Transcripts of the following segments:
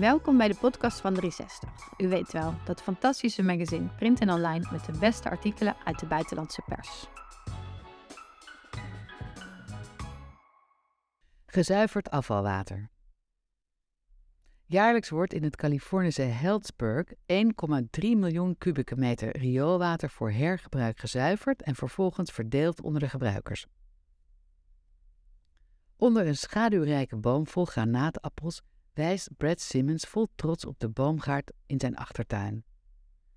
Welkom bij de podcast van 360. U weet wel, dat fantastische magazine print en online met de beste artikelen uit de buitenlandse pers. Gezuiverd afvalwater. Jaarlijks wordt in het Californische Healdsburg 1,3 miljoen kubieke meter rioolwater voor hergebruik gezuiverd en vervolgens verdeeld onder de gebruikers. Onder een schaduwrijke boom vol granaatappels wijst Brad Simmons vol trots op de boomgaard in zijn achtertuin.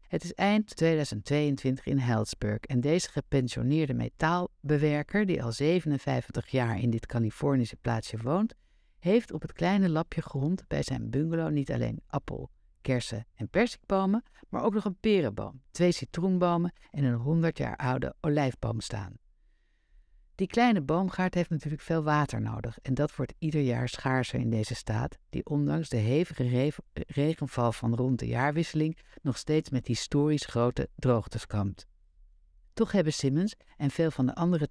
Het is eind 2022 in Healdsburg en deze gepensioneerde metaalbewerker, die al 57 jaar in dit Californische plaatsje woont, heeft op het kleine lapje grond bij zijn bungalow niet alleen appel, kersen en persikbomen, maar ook nog een perenboom, twee citroenbomen en een 100 jaar oude olijfboom staan. Die kleine boomgaard heeft natuurlijk veel water nodig en dat wordt ieder jaar schaarser in deze staat, die ondanks de hevige regenval van rond de jaarwisseling nog steeds met historisch grote droogtes kampt. Toch hebben Simmons en veel van de andere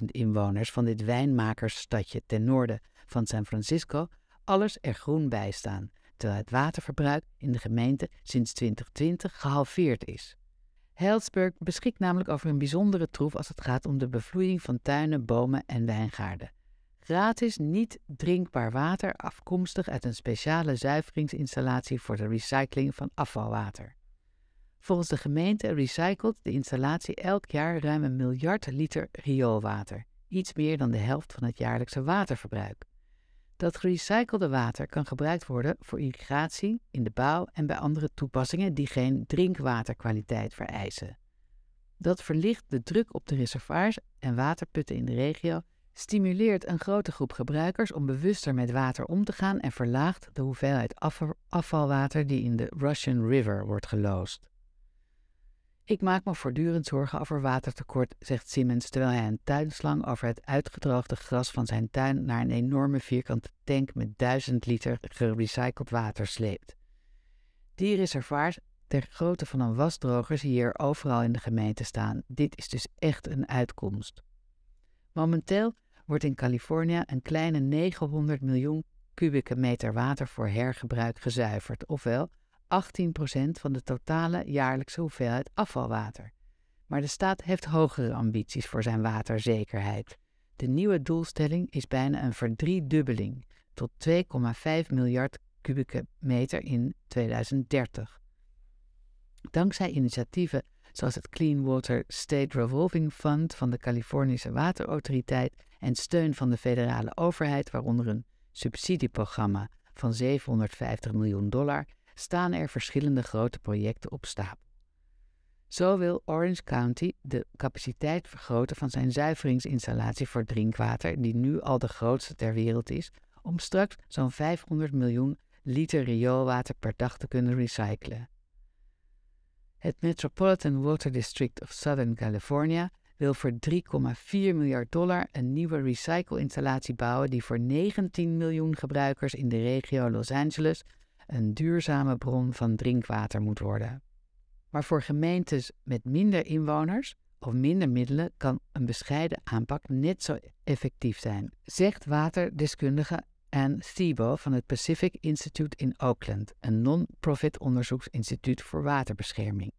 12.000 inwoners van dit wijnmakersstadje ten noorden van San Francisco alles er groen bij staan, terwijl het waterverbruik in de gemeente sinds 2020 gehalveerd is. Heilsburg beschikt namelijk over een bijzondere troef als het gaat om de bevloeiing van tuinen, bomen en wijngaarden. Gratis, niet drinkbaar water afkomstig uit een speciale zuiveringsinstallatie voor de recycling van afvalwater. Volgens de gemeente recycelt de installatie elk jaar ruim een miljard liter rioolwater, iets meer dan de helft van het jaarlijkse waterverbruik. Dat gerecyclede water kan gebruikt worden voor irrigatie in de bouw en bij andere toepassingen die geen drinkwaterkwaliteit vereisen. Dat verlicht de druk op de reservoirs en waterputten in de regio, stimuleert een grote groep gebruikers om bewuster met water om te gaan en verlaagt de hoeveelheid afvalwater die in de Russian River wordt geloosd. Ik maak me voortdurend zorgen over watertekort, zegt Simmons terwijl hij een tuinslang over het uitgedroogde gras van zijn tuin naar een enorme vierkante tank met duizend liter gerecycled water sleept. Die reservoirs ter grootte van een wasdroger zie je hier overal in de gemeente staan. Dit is dus echt een uitkomst. Momenteel wordt in Californië een kleine 900 miljoen kubieke meter water voor hergebruik gezuiverd, ofwel 18% van de totale jaarlijkse hoeveelheid afvalwater. Maar de staat heeft hogere ambities voor zijn waterzekerheid. De nieuwe doelstelling is bijna een verdriedubbeling tot 2,5 miljard kubieke meter in 2030. Dankzij initiatieven zoals het Clean Water State Revolving Fund van de Californische Waterautoriteit en steun van de federale overheid, waaronder een subsidieprogramma van 750 miljoen dollar, staan er verschillende grote projecten op stapel. Zo wil Orange County de capaciteit vergroten van zijn zuiveringsinstallatie voor drinkwater, die nu al de grootste ter wereld is, om straks zo'n 500 miljoen liter rioolwater per dag te kunnen recyclen. Het Metropolitan Water District of Southern California wil voor 3,4 miljard dollar een nieuwe recycle-installatie bouwen die voor 19 miljoen gebruikers in de regio Los Angeles een duurzame bron van drinkwater moet worden. Maar voor gemeentes met minder inwoners of minder middelen kan een bescheiden aanpak net zo effectief zijn, zegt waterdeskundige Anne Thibault van het Pacific Institute in Oakland, een non-profit onderzoeksinstituut voor waterbescherming.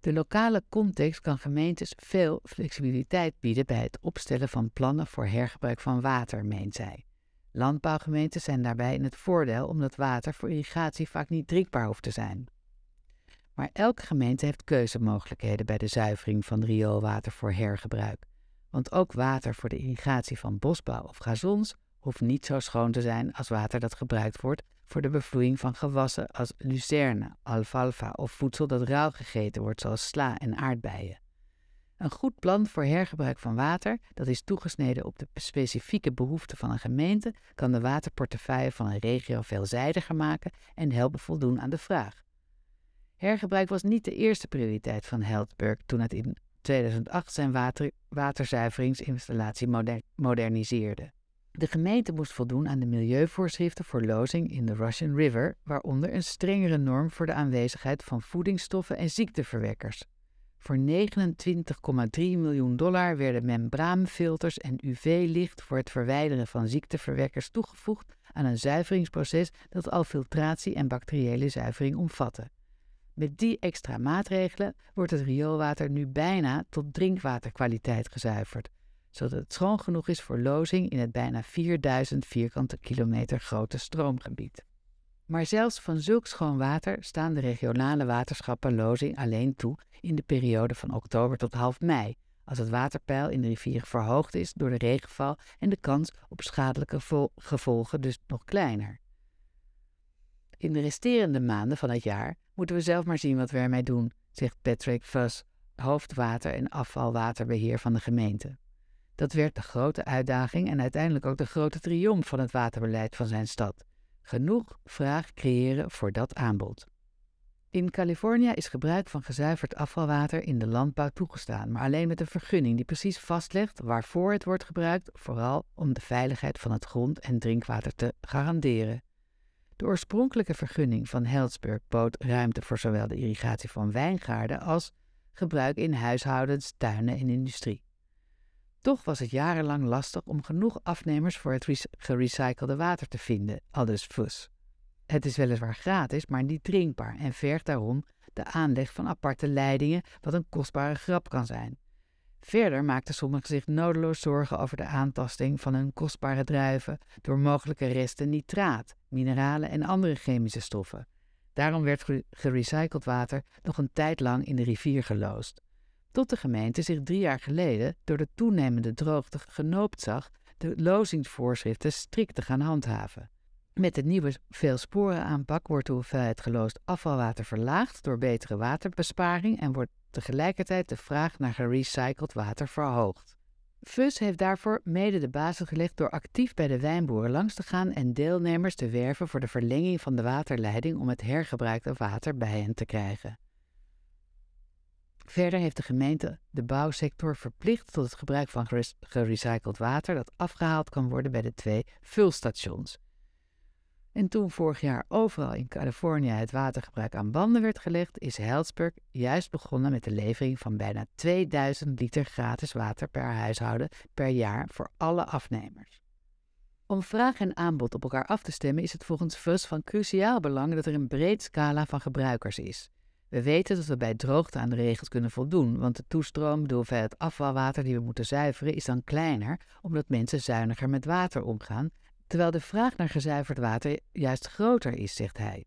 De lokale context kan gemeentes veel flexibiliteit bieden bij het opstellen van plannen voor hergebruik van water, meent zij. Landbouwgemeenten zijn daarbij in het voordeel omdat water voor irrigatie vaak niet drinkbaar hoeft te zijn. Maar elke gemeente heeft keuzemogelijkheden bij de zuivering van rioolwater voor hergebruik. Want ook water voor de irrigatie van bosbouw of gazons hoeft niet zo schoon te zijn als water dat gebruikt wordt voor de bevloeiing van gewassen als lucerne, alfalfa of voedsel dat rauw gegeten wordt zoals sla en aardbeien. Een goed plan voor hergebruik van water, dat is toegesneden op de specifieke behoeften van een gemeente, kan de waterportefeuille van een regio veelzijdiger maken en helpen voldoen aan de vraag. Hergebruik was niet de eerste prioriteit van Heldburg toen het in 2008 zijn water, waterzuiveringsinstallatie moderniseerde. De gemeente moest voldoen aan de milieuvoorschriften voor lozing in de Russian River, waaronder een strengere norm voor de aanwezigheid van voedingsstoffen en ziekteverwekkers. Voor 29,3 miljoen dollar werden membraanfilters en UV-licht voor het verwijderen van ziekteverwekkers toegevoegd aan een zuiveringsproces dat al filtratie en bacteriële zuivering omvatte. Met die extra maatregelen wordt het rioolwater nu bijna tot drinkwaterkwaliteit gezuiverd, zodat het schoon genoeg is voor lozing in het bijna 4000 vierkante kilometer grote stroomgebied. Maar zelfs van zulk schoon water staan de regionale waterschappen lozing alleen toe in de periode van oktober tot half mei, als het waterpeil in de rivieren verhoogd is door de regenval en de kans op schadelijke gevolgen dus nog kleiner. In de resterende maanden van het jaar moeten we zelf maar zien wat we ermee doen, zegt Patrick Fuss, hoofdwater- en afvalwaterbeheer van de gemeente. Dat werd de grote uitdaging en uiteindelijk ook de grote triomf van het waterbeleid van zijn stad. Genoeg vraag creëren voor dat aanbod. In Californië is gebruik van gezuiverd afvalwater in de landbouw toegestaan, maar alleen met een vergunning die precies vastlegt waarvoor het wordt gebruikt, vooral om de veiligheid van het grond- en drinkwater te garanderen. De oorspronkelijke vergunning van Heldsburg bood ruimte voor zowel de irrigatie van wijngaarden als gebruik in huishoudens, tuinen en industrie. Toch was het jarenlang lastig om genoeg afnemers voor het gerecyclede water te vinden, aldus Fuss. Het is weliswaar gratis, maar niet drinkbaar en vergt daarom de aanleg van aparte leidingen, wat een kostbare grap kan zijn. Verder maakten sommigen zich nodeloos zorgen over de aantasting van hun kostbare druiven door mogelijke resten nitraat, mineralen en andere chemische stoffen. Daarom werd gerecycled water nog een tijd lang in de rivier geloosd. Tot de gemeente zich drie jaar geleden door de toenemende droogte genoopt zag de lozingsvoorschriften strikt te gaan handhaven. Met de nieuwe veelsporenaanpak wordt de hoeveelheid geloosd afvalwater verlaagd door betere waterbesparing en wordt tegelijkertijd de vraag naar gerecycled water verhoogd. FUS heeft daarvoor mede de basis gelegd door actief bij de wijnboeren langs te gaan en deelnemers te werven voor de verlenging van de waterleiding om het hergebruikte water bij hen te krijgen. Verder heeft de gemeente de bouwsector verplicht tot het gebruik van gerecycled water dat afgehaald kan worden bij de twee vulstations. En toen vorig jaar overal in Californië het watergebruik aan banden werd gelegd, is Healdsburg juist begonnen met de levering van bijna 2000 liter gratis water per huishouden per jaar voor alle afnemers. Om vraag en aanbod op elkaar af te stemmen is het volgens FUS van cruciaal belang dat er een breed scala van gebruikers is. We weten dat we bij droogte aan de regels kunnen voldoen, want de toestroom, de hoeveelheid afvalwater die we moeten zuiveren, is dan kleiner, omdat mensen zuiniger met water omgaan terwijl de vraag naar gezuiverd water juist groter is, zegt hij.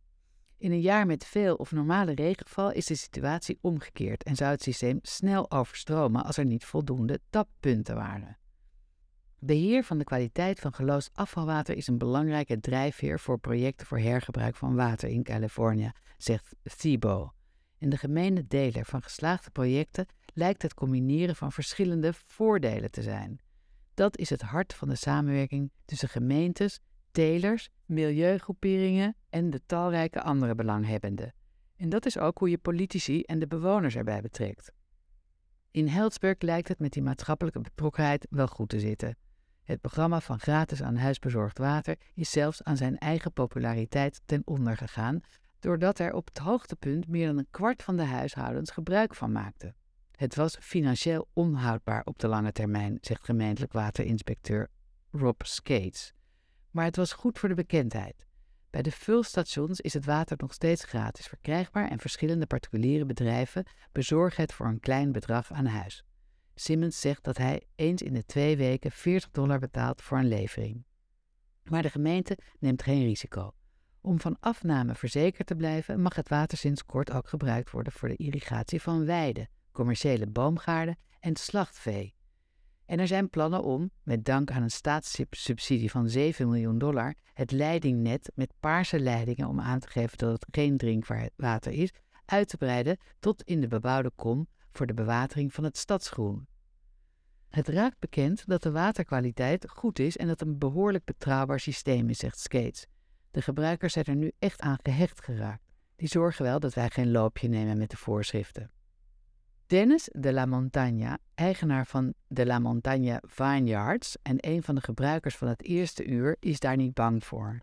In een jaar met veel of normale regenval is de situatie omgekeerd en zou het systeem snel overstromen als er niet voldoende tappunten waren. Beheer van de kwaliteit van geloosd afvalwater is een belangrijke drijfveer voor projecten voor hergebruik van water in Californië, zegt Thibault. In de gemene deler van geslaagde projecten lijkt het combineren van verschillende voordelen te zijn. Dat is het hart van de samenwerking tussen gemeentes, telers, milieugroeperingen en de talrijke andere belanghebbenden. En dat is ook hoe je politici en de bewoners erbij betrekt. In Heldsburg lijkt het met die maatschappelijke betrokkenheid wel goed te zitten. Het programma van gratis aan huis bezorgd water is zelfs aan zijn eigen populariteit ten onder gegaan, doordat er op het hoogtepunt meer dan een kwart van de huishoudens gebruik van maakte. Het was financieel onhoudbaar op de lange termijn, zegt gemeentelijk waterinspecteur Rob Skates. Maar het was goed voor de bekendheid. Bij de vulstations is het water nog steeds gratis verkrijgbaar en verschillende particuliere bedrijven bezorgen het voor een klein bedrag aan huis. Simmons zegt dat hij eens in de twee weken 40 dollar betaalt voor een levering. Maar de gemeente neemt geen risico. Om van afname verzekerd te blijven, mag het water sinds kort ook gebruikt worden voor de irrigatie van weiden, commerciële boomgaarden en slachtvee. En er zijn plannen om, met dank aan een staatssubsidie van 7 miljoen dollar, het leidingnet met paarse leidingen om aan te geven dat het geen drinkwater is, uit te breiden tot in de bebouwde kom voor de bewatering van het stadsgroen. Het raakt bekend dat de waterkwaliteit goed is en dat een behoorlijk betrouwbaar systeem is, zegt Skates. De gebruikers zijn er nu echt aan gehecht geraakt. Die zorgen wel dat wij geen loopje nemen met de voorschriften. Dennis de la Montagne, eigenaar van de La Montagne Vineyards en een van de gebruikers van het eerste uur, is daar niet bang voor.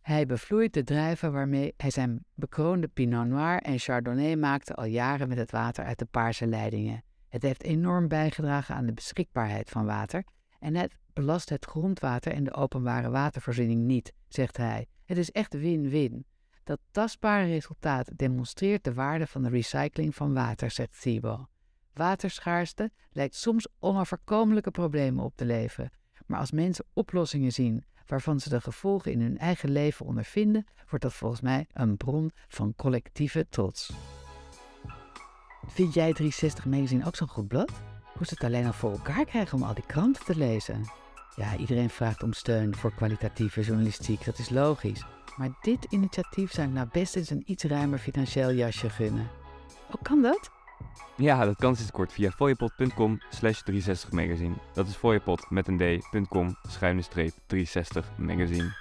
Hij bevloeit de druiven waarmee hij zijn bekroonde Pinot Noir en Chardonnay maakte al jaren met het water uit de paarse leidingen. Het heeft enorm bijgedragen aan de beschikbaarheid van water en het belast het grondwater en de openbare watervoorziening niet, zegt hij. Het is echt win-win. Dat tastbare resultaat demonstreert de waarde van de recycling van water, zegt Thibault. Waterschaarste lijkt soms onoverkomelijke problemen op te leveren, maar als mensen oplossingen zien waarvan ze de gevolgen in hun eigen leven ondervinden, wordt dat volgens mij een bron van collectieve trots. Vind jij 360 Magazine ook zo'n goed blad? Hoe ze het alleen al voor elkaar krijgen om al die kranten te lezen? Ja, iedereen vraagt om steun voor kwalitatieve journalistiek, dat is logisch. Maar dit initiatief zou ik nou best eens een iets ruimer financieel jasje gunnen. Hoe kan dat? Ja, dat kan sinds kort via fooiepot.com slash 360 magazine. Dat is fooiepot met een d.com schuine streep 360 magazine.